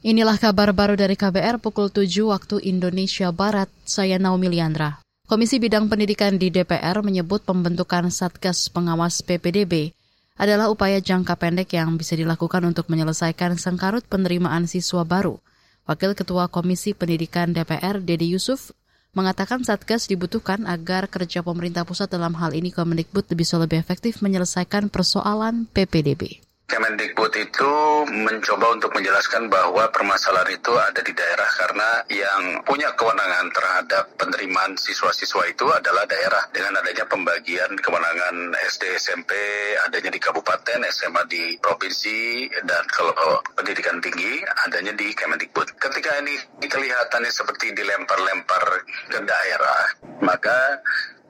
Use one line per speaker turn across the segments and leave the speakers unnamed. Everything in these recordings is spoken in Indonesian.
Inilah kabar baru dari KBR pukul 7 waktu Indonesia Barat. Saya Naomi Liandra. Komisi Bidang Pendidikan di DPR menyebut pembentukan Satgas Pengawas PPDB adalah upaya jangka pendek yang bisa dilakukan untuk menyelesaikan sengkarut penerimaan siswa baru. Wakil Ketua Komisi Pendidikan DPR, Dedi Yusuf, mengatakan Satgas dibutuhkan agar kerja pemerintah pusat dalam hal ini Kemendikbud bisa lebih efektif menyelesaikan persoalan PPDB.
Kemendikbud itu mencoba untuk menjelaskan bahwa permasalahan itu ada di daerah karena yang punya kewenangan terhadap penerimaan siswa-siswa itu adalah daerah dengan adanya pembagian kewenangan SD SMP adanya di kabupaten SMA di provinsi dan kalau pendidikan tinggi adanya di Kemendikbud. Ketika ini kelihatannya seperti dilempar-lempar ke daerah, maka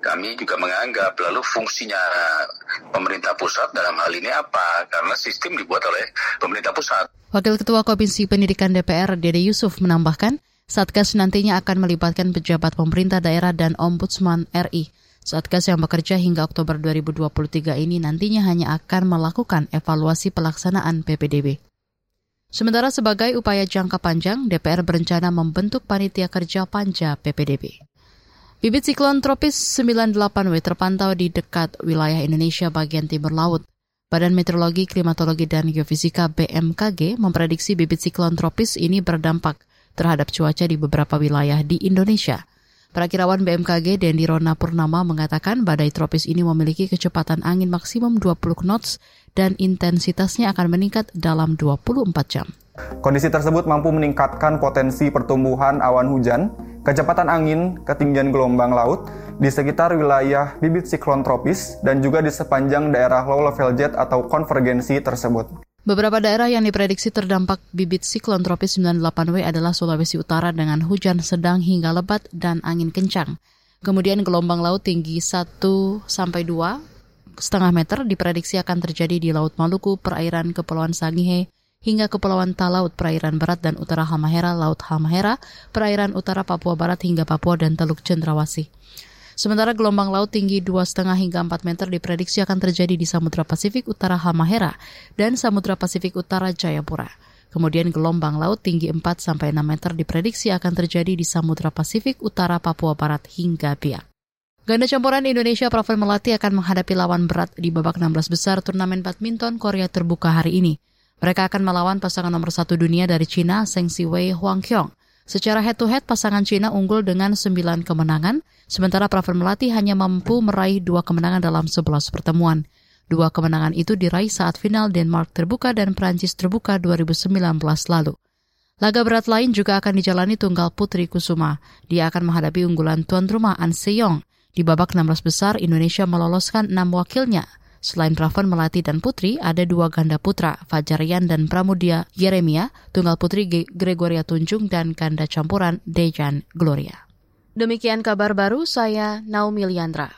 kami juga menganggap lalu fungsinya pemerintah pusat dalam hal ini apa? Karena sistem dibuat oleh pemerintah pusat.
Wakil Ketua Komisi Pendidikan DPR Dede Yusuf menambahkan, Satgas nantinya akan melibatkan pejabat pemerintah daerah dan Ombudsman RI. Satgas yang bekerja hingga Oktober 2023 ini nantinya hanya akan melakukan evaluasi pelaksanaan PPDB. Sementara sebagai upaya jangka panjang, DPR berencana membentuk panitia kerja panja PPDB. Bibit siklon tropis 98W terpantau di dekat wilayah Indonesia bagian timur laut. Badan Meteorologi, Klimatologi, dan Geofisika BMKG memprediksi bibit siklon tropis ini berdampak terhadap cuaca di beberapa wilayah di Indonesia. Perakirawan BMKG Dendi Rona Purnama mengatakan badai tropis ini memiliki kecepatan angin maksimum 20 knots dan intensitasnya akan meningkat dalam 24 jam.
Kondisi tersebut mampu meningkatkan potensi pertumbuhan awan hujan kecepatan angin, ketinggian gelombang laut di sekitar wilayah bibit siklon tropis dan juga di sepanjang daerah low level jet atau konvergensi tersebut.
Beberapa daerah yang diprediksi terdampak bibit siklon tropis 98W adalah Sulawesi Utara dengan hujan sedang hingga lebat dan angin kencang. Kemudian gelombang laut tinggi 1 sampai 2 setengah meter diprediksi akan terjadi di Laut Maluku, perairan Kepulauan Sangihe, hingga Kepulauan Talaut, perairan barat dan utara Halmahera, Laut Halmahera, perairan utara Papua Barat hingga Papua dan Teluk Cendrawasih. Sementara gelombang laut tinggi 2,5 hingga 4 meter diprediksi akan terjadi di Samudra Pasifik Utara Halmahera dan Samudra Pasifik Utara Jayapura. Kemudian gelombang laut tinggi 4 sampai 6 meter diprediksi akan terjadi di Samudra Pasifik Utara Papua Barat hingga Biak. Ganda campuran Indonesia Praven Melati akan menghadapi lawan berat di babak 16 besar turnamen badminton Korea terbuka hari ini. Mereka akan melawan pasangan nomor satu dunia dari Cina, Zheng Siwei Huangqiong. Secara head-to-head, pasangan Cina unggul dengan 9 kemenangan, sementara Praven Melati hanya mampu meraih dua kemenangan dalam 11 pertemuan. Dua kemenangan itu diraih saat final Denmark terbuka dan Prancis terbuka 2019 lalu. Laga berat lain juga akan dijalani tunggal Putri Kusuma. Dia akan menghadapi unggulan tuan rumah An Seyong. Di babak 16 besar, Indonesia meloloskan enam wakilnya, Selain Ravan Melati dan Putri, ada dua ganda putra, Fajarian dan Pramudia Yeremia, tunggal putri Gregoria Tunjung, dan ganda campuran Dejan Gloria. Demikian kabar baru saya, Naomi Liandra.